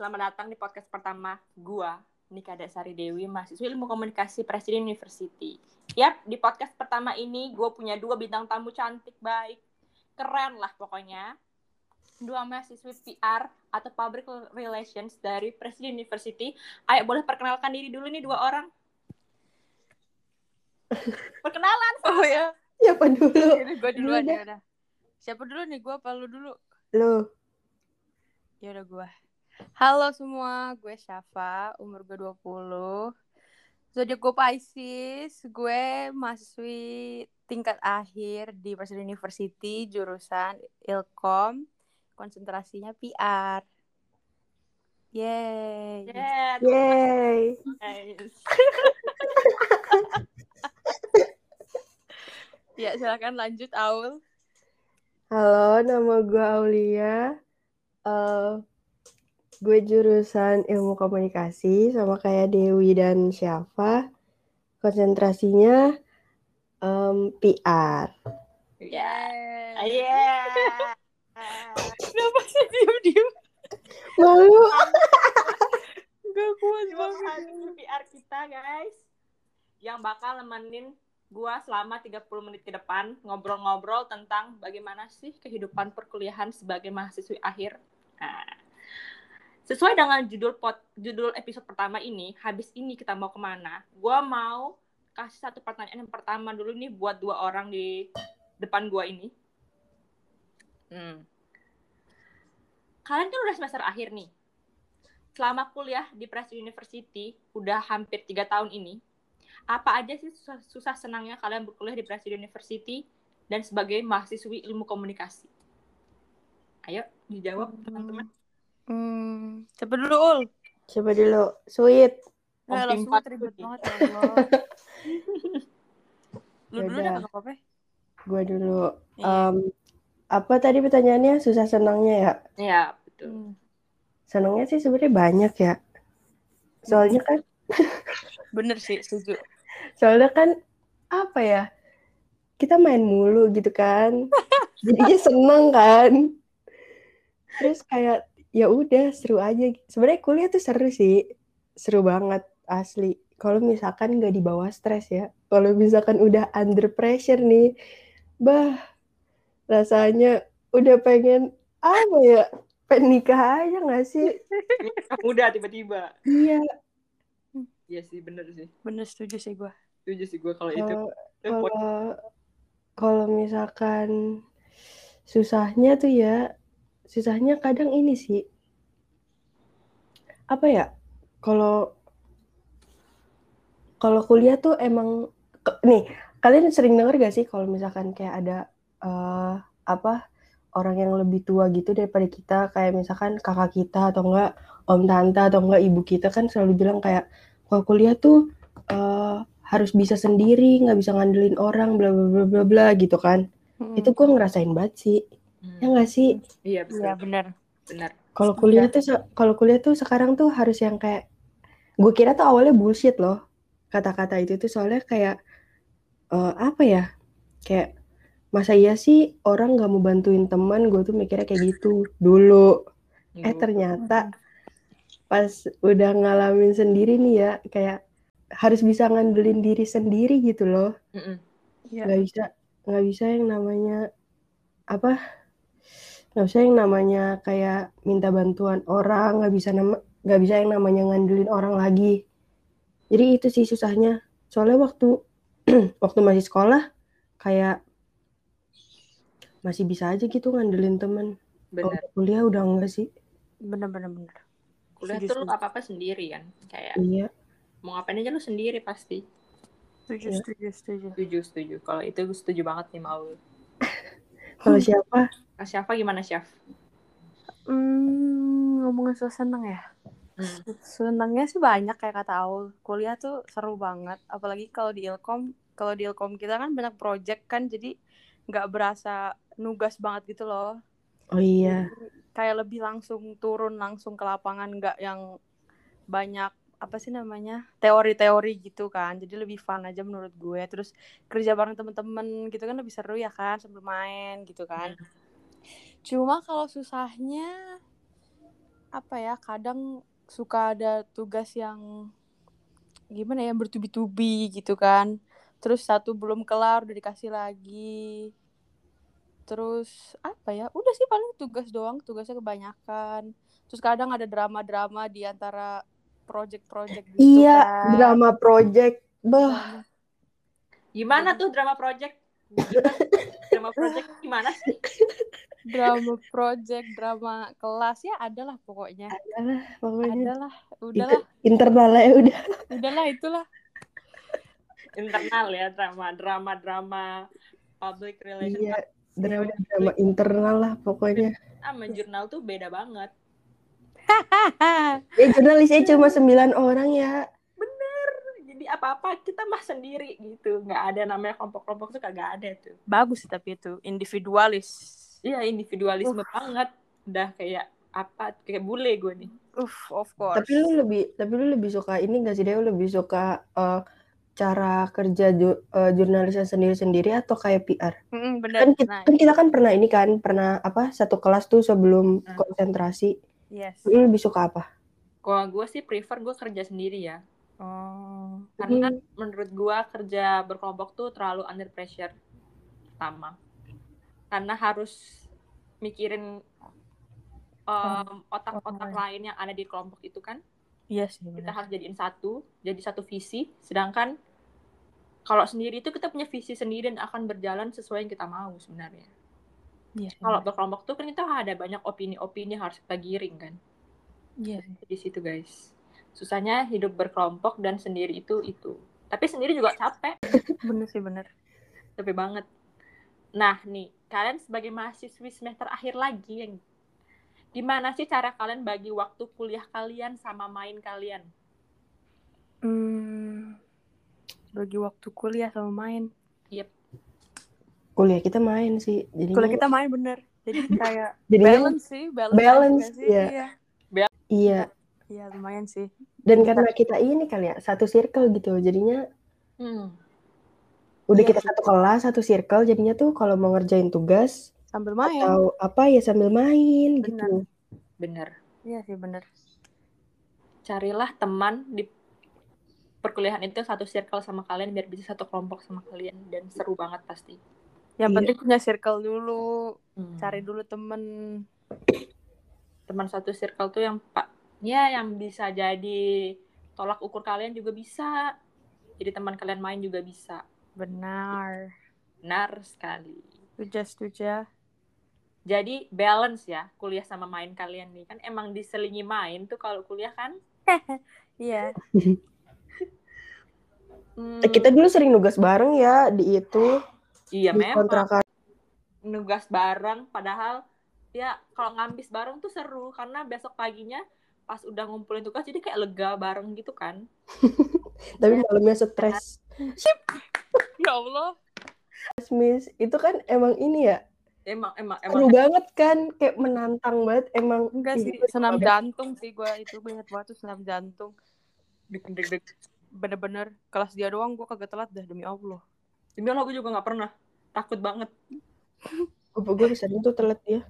selamat datang di podcast pertama gua, Nika Dasari Dewi, mahasiswa ilmu komunikasi Presiden University. Yap, di podcast pertama ini gue punya dua bintang tamu cantik, baik, keren lah pokoknya. Dua mahasiswa PR atau Public Relations dari Presiden University. Ayo boleh perkenalkan diri dulu nih dua orang. Perkenalan. Oh ya. Siapa dulu? gue duluan Dulu ya udah. Siapa dulu nih? Gue apa lu dulu? Lu. Ya udah gue. Halo semua, gue Syafa, umur gue 20. Zodiak gue Pisces, gue mahasiswi tingkat akhir di Presiden University, jurusan Ilkom, konsentrasinya PR. Yeay. Yeah, Yeay. guys. Ya, silakan lanjut Aul. Halo, nama gue Aulia. Eh, gue jurusan ilmu komunikasi sama kayak Dewi dan Syafa. Konsentrasinya em, PR. Ya. Yeay. Yeah. Kenapa sih diem-diem? Malu. Gak kuat banget. PR kita, guys. Yang bakal nemenin gua selama 30 menit ke depan ngobrol-ngobrol tentang bagaimana sih kehidupan perkuliahan sebagai mahasiswi akhir. Nah, sesuai dengan judul pot, judul episode pertama ini, habis ini kita mau ke mana? Gua mau kasih satu pertanyaan yang pertama dulu nih buat dua orang di depan gua ini. Hmm. Kalian kan udah semester akhir nih. Selama kuliah di Presiden University, udah hampir tiga tahun ini, apa aja sih susah, susah senangnya kalian berkuliah di Presiden University dan sebagai mahasiswi ilmu komunikasi? Ayo dijawab teman-teman. Hmm, siapa dulu Ul? Coba dulu. Sweet. Ya, ribet dulu nih. banget ya Allah. Lu dulu deh apa-apa. Gue dulu. Iya. Em, apa tadi pertanyaannya? Susah senangnya ya? Ya, betul. Hmm. Senangnya sih sebenarnya banyak ya. Soalnya kan, Bener sih, setuju. soalnya kan apa ya? Kita main mulu gitu kan. Jadinya seneng kan. Terus kayak ya udah seru aja. Sebenarnya kuliah tuh seru sih. Seru banget asli. Kalau misalkan nggak di bawah stres ya. Kalau misalkan udah under pressure nih, bah rasanya udah pengen apa ya? Pengen nikah aja nggak sih? Mudah tiba-tiba. Iya. Iya sih, bener sih. Bener setuju sih gue. Setuju sih gue kalau itu. Kalau kalau misalkan susahnya tuh ya, susahnya kadang ini sih. Apa ya? Kalau kalau kuliah tuh emang nih, kalian sering denger gak sih kalau misalkan kayak ada eh, apa orang yang lebih tua gitu daripada kita, kayak misalkan kakak kita atau enggak om tante atau enggak ibu kita kan selalu bilang kayak kalau kuliah tuh eh, harus bisa sendiri, nggak bisa ngandelin orang, bla bla bla bla bla gitu kan. Hmm. Itu gue ngerasain banget sih. Ya Hmm. nggak sih? Iya, betul. Iya bener. Benar. Kalau kuliah tuh kalau kuliah tuh sekarang tuh harus yang kayak gue kira tuh awalnya bullshit loh kata-kata itu tuh soalnya kayak eh, apa ya kayak masa iya sih orang nggak mau bantuin teman gue tuh mikirnya kayak gitu dulu eh ternyata pas udah ngalamin sendiri nih ya kayak harus bisa ngandelin diri sendiri gitu loh. Iya. nggak bisa nggak bisa yang namanya apa nggak bisa yang namanya kayak minta bantuan orang nggak bisa nama nggak bisa yang namanya ngandelin orang lagi jadi itu sih susahnya soalnya waktu waktu masih sekolah kayak masih bisa aja gitu ngandelin temen kalau Benar. kuliah udah enggak sih Bener bener bener. Kuliah Setuju, tuh lu setuju. apa-apa sendiri kan. Kayak iya mau ngapain aja lu sendiri pasti. Setuju, Iya. setuju, setuju. Setuju, setuju. Kalau itu gue setuju banget nih mau. kalau siapa Kak Syafa gimana, Syaf? Hmm, ngomongin soal seneng ya. Hmm. Senangnya sih banyak kayak kata Aul. Kuliah tuh seru banget. Apalagi kalau di Ilkom, kalau di Ilkom kita kan banyak project kan, jadi nggak berasa nugas banget gitu loh. oh iya Kayak lebih langsung turun langsung ke lapangan, nggak yang banyak apa sih namanya teori-teori gitu kan jadi lebih fun aja menurut gue terus kerja bareng temen-temen gitu kan lebih seru ya kan sambil main gitu kan cuma kalau susahnya apa ya kadang suka ada tugas yang gimana ya bertubi-tubi gitu kan terus satu belum kelar udah dikasih lagi terus apa ya udah sih paling tugas doang tugasnya kebanyakan terus kadang ada drama-drama di antara project-project gitu Iya, kan. drama project. Bah, Gimana tuh drama project? Gimana? drama project gimana sih? drama project drama kelas ya adalah pokoknya adalah pokoknya adalah udahlah internal ya udah. udahlah itulah Internal ya drama, drama, drama public relation Iya, drama drama internal lah pokoknya. sama jurnal tuh beda banget. Ya jurnalisnya cuma sembilan orang ya. Jadi apa-apa kita mah sendiri gitu. Nggak ada namanya kelompok-kelompok tuh kagak ada tuh. bagus tapi itu individualis Iya individualisme banget. Udah kayak apa kayak bule gue nih. Uff, of course. Tapi lu lebih tapi lu lebih suka ini gak sih Dew lebih suka eh, cara kerja ju- eh, jurnalisnya sendiri-sendiri atau kayak PR? Mm, bener. Kan kita, Nah, kan kita kan pernah ini kan pernah apa satu kelas tuh sebelum Hmm. konsentrasi. yes. Lu lebih suka apa? Kalau gue sih prefer gue kerja sendiri ya. Oh. Karena Hmm. menurut gue kerja berkelompok tuh terlalu under pressure. Pertama. Karena harus mikirin um, otak-otak lain yang ada di kelompok itu kan. Iya sih, Kita harus jadiin satu, jadi satu visi. Sedangkan kalau sendiri itu kita punya visi sendiri dan akan berjalan sesuai yang kita mau sebenarnya. Iya, sih, Kalau berkelompok tuh kan kita ada banyak opini-opini yang harus kita giring kan. Iya sih. Di situ guys. Susahnya hidup berkelompok dan sendiri itu itu. Tapi sendiri juga capek. Bener sih, bener. Capek banget. Nah nih, kalian sebagai mahasiswi semester akhir lagi yang gimana sih cara kalian bagi waktu kuliah kalian sama main kalian? Hmm, bagi waktu kuliah sama main. Kuliah kita main sih. Jadinya, Kuliah kita main bener. Jadi kayak jadinya balance sih, balance, balance, sih? iya. Iya. iya. Iya, lumayan sih. Dan karena kita ini kali ya satu circle gitu. Jadinya Hmm. Udah Iya kita satu kelas, satu circle. Jadinya tuh kalau mau ngerjain tugas Sambil main. atau apa ya sambil main Benar. gitu. Bener. Iya sih, bener. Carilah teman di perkuliahan itu satu circle sama kalian biar bisa satu kelompok sama kalian dan seru banget pasti. Yang Iya. penting punya circle dulu, Hmm. cari dulu temen. teman satu circle tuh yang pak ya yang bisa jadi tolak ukur kalian juga bisa. Jadi teman kalian main juga bisa. Benar. Benar sekali. Setuju, setuju. Jadi balance ya kuliah sama main kalian nih kan emang diselingi main tuh kalau kuliah kan. Iya. Hmm, Eh, Kita dulu sering nugas bareng ya di itu iya di memang kontrakan. nugas bareng padahal ya kalau ngambis bareng tuh seru karena besok paginya pas udah ngumpulin tugas jadi kayak lega bareng gitu kan. Tapi malamnya stres. Ya Allah. Miss, itu kan emang ini ya Emang emang seru emang banget kan kayak menantang banget emang Enggak Ih, sih, suka senam jantung sih gue itu gue inget banget tuh senam jantung. deg-deg Bener-bener kelas dia doang gue kagak telat dah demi Allah. Demi Allah gue juga nggak pernah. Takut banget. gue gue bisa tuh telat ya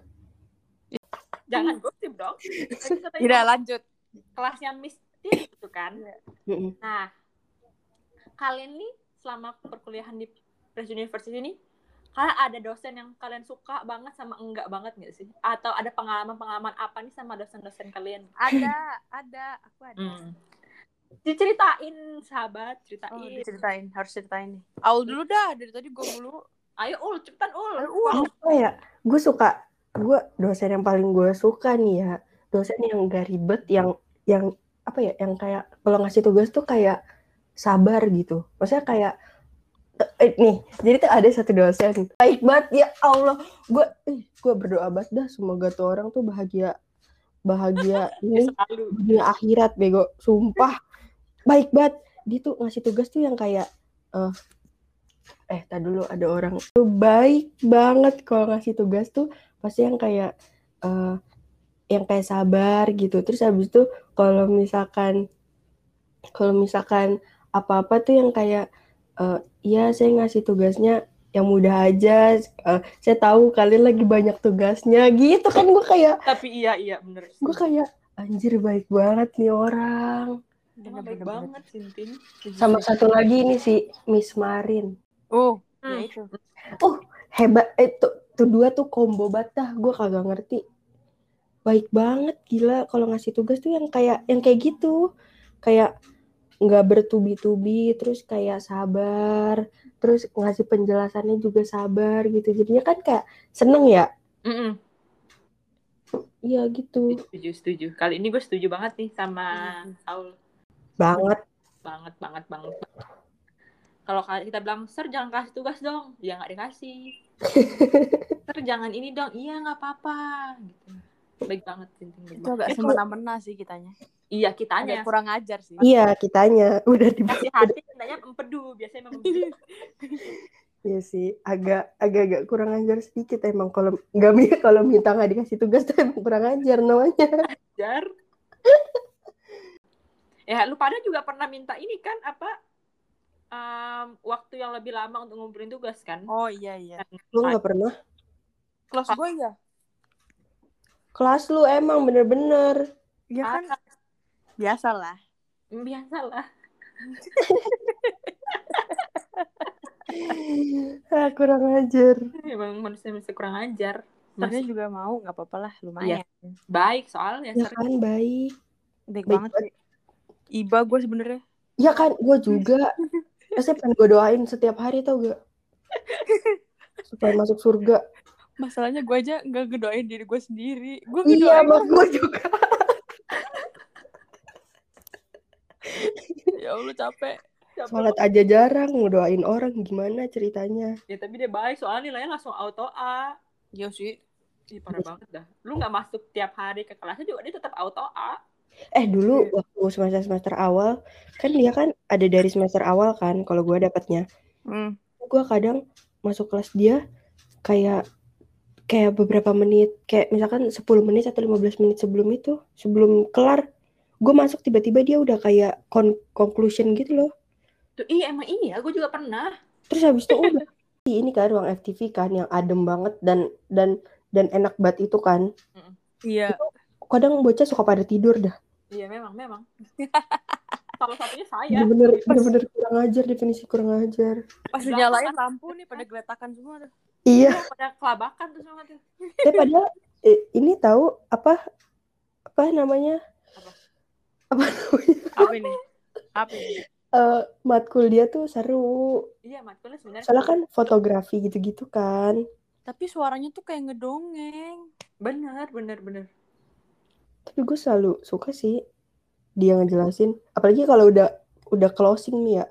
Jangan gosip dong. Tidak lanjut. kelasnya Miss gitu kan. Nah, kalian nih selama perkuliahan di Press University ini, kalian ada dosen yang kalian suka banget sama enggak banget nggak sih? Atau ada pengalaman-pengalaman apa nih sama dosen-dosen kalian? Ada, ada, aku ada. Hmm. Diceritain, sahabat, ceritain. Oh, diceritain, harus ceritain nih. Aul dulu dah, dari tadi gue mulu. Ayo, Ul, cepetan, Ul. Ayo, Ul. apa ya gue suka gue dosen yang paling gue suka nih ya dosen yang gak ribet yang yang apa ya yang kayak kalau ngasih tugas tuh kayak sabar gitu. Maksudnya kayak eh, nih jadi tuh ada satu dosen baik banget ya Allah. Gue eh, gue berdoa banget dah semoga tuh orang tuh bahagia bahagia ini dunia akhirat bego. Sumpah. Baik banget. Dia tuh ngasih tugas tuh yang kayak eh eh tak dulu ada orang. Tuh baik banget kalau ngasih tugas tuh. Pasti yang kayak eh yang kayak sabar gitu. Terus habis itu kalau misalkan kalau misalkan apa-apa tuh yang kayak eh iya saya ngasih tugasnya yang mudah aja eh, saya tahu kalian lagi banyak tugasnya gitu kan gue kayak Tapi iya, iya, bener. gue kayak anjir baik banget nih orang. Baik banget, Sintin. Sama satu lagi ini si Miss Marin. Oh, Hmm. ya itu. Hebat, eh tuh, dua tuh combo banget dah, gue kagak ngerti. Baik banget, gila kalau ngasih tugas tuh yang kayak yang kayak gitu. Kayak nggak bertubi-tubi, terus kayak sabar, terus ngasih penjelasannya juga sabar gitu. Jadinya kan kayak seneng ya. Iya gitu. Setuju, setuju. Kali ini gue setuju banget nih sama Hmm. Saul. Banget. Banget, banget, banget. Kalau ka- kita bilang, Sir jangan kasih tugas dong. Ya nggak dikasih. Sir jangan ini dong. Iya nggak apa-apa. Gitu. Baik banget, Itu banget. agak Itu- semena-mena sih kitanya. Iya, kitanya. Agak kurang ajar sih. Iya, kitanya udah di Kasih hati, kitanya empedu. Biasanya memang. Iya sih, agak agak-agak kurang ajar sedikit emang kalau nggak kalau minta nggak dikasih tugas tuh emang kurang ajar namanya. Jar. ya, lu pada juga pernah minta ini kan, apa, em, waktu yang lebih lama untuk ngumpulin tugas kan? Oh iya iya. Lu nggak pernah? Kelas gue ya. Kelas lu emang bener-bener. Iya kan biasa lah. Biasalah. ah, kurang ajar. Emang manusia-manusia kurang ajar. Masih juga mau nggak apa-apa lah lumayan. baik soalnya. Ya kan baik. Baik, Baik banget sih. Iba gue sebenarnya. Ya kan, gue juga. Saya pengen gue doain setiap hari tau gak? Supaya masuk surga. Masalahnya gue aja nggak ngedoain diri gue sendiri. Gue Iya, ngedoain mak gue juga. Ya Allah capek. Sholat aja jarang, ngedoain orang gimana ceritanya. Ya tapi dia baik soalnya nilainya langsung auto A. Iya sih. Ih, parah banget dah. Lu nggak masuk tiap hari ke kelasnya juga dia tetap auto A. Eh dulu waktu semester-semester awal, kan dia kan ada dari semester awal kan, kalau gue dapatnya. Hmm. gue kadang masuk kelas dia kayak kayak beberapa menit kayak misalkan 10 menit atau 15 menit sebelum itu sebelum kelar gue masuk tiba-tiba dia udah kayak con- conclusion gitu loh Tuh, iya emang iya, gue juga pernah. terus habis itu udah ini kan ruang FTV kan yang adem banget dan dan dan enak banget itu kan Iya. kadang bocah suka pada tidur dah Iya memang, memang. Salah satunya saya. bener-bener bener-bener kurang ajar definisi kurang ajar Pas belakang. lampu nih pada geletakan semua tuh. iya Pada kelabakan tuh semua tuh. eh padahal eh, ini tahu apa apa namanya Apa? namanya Apa ini? Apa ini? eh matkul dia tuh seru. Iya, matkulnya sebenarnya. Soalnya kan fotografi gitu-gitu kan. Tapi suaranya tuh kayak ngedongeng. Bener, bener, bener. Tapi gue selalu suka sih dia ngejelasin. Apalagi kalau udah udah closing nih ya.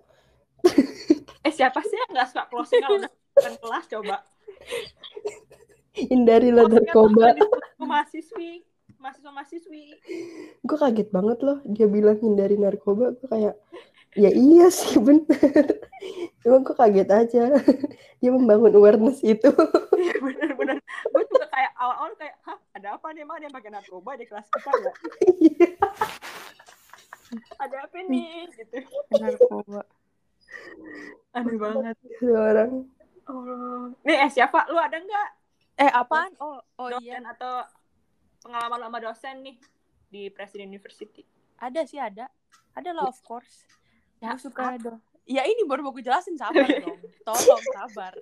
Eh siapa sih yang nggak suka closing kalau udah kelas coba? Hindarilah narkoba. ke mahasiswi, mahasiswa mahasiswi. Gue kaget banget loh dia bilang hindari narkoba. Gue kayak ya iya sih bener. Cuma gue kaget aja. dia membangun awareness itu. Iya bener, bener. Gue juga kayak awal-awal kayak, hah ada apa nih emang dia pakai narkoba di kelas kita ya? Ada apa nih? Gitu. Narkoba. Aneh banget. Ada orang. Oh. Nih eh siapa? Lu ada nggak Eh apaan? Oh, oh iya. atau pengalaman sama dosen nih di Presiden University? Ada sih ada. Ada lah of course. Ya, Gue suka ada. Ya ini baru mau gue jelasin sabar dong. Tolong sabar.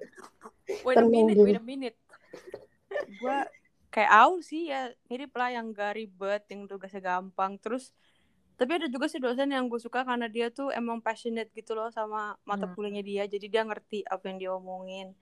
Wait a minute, wait a minute. Gue kayak Aul sih ya mirip lah yang gak ribet, yang tugasnya gampang. Terus tapi ada juga sih dosen yang gue suka karena dia tuh emang passionate gitu loh sama mata Hmm. kuliahnya dia. Jadi dia ngerti apa yang dia omongin.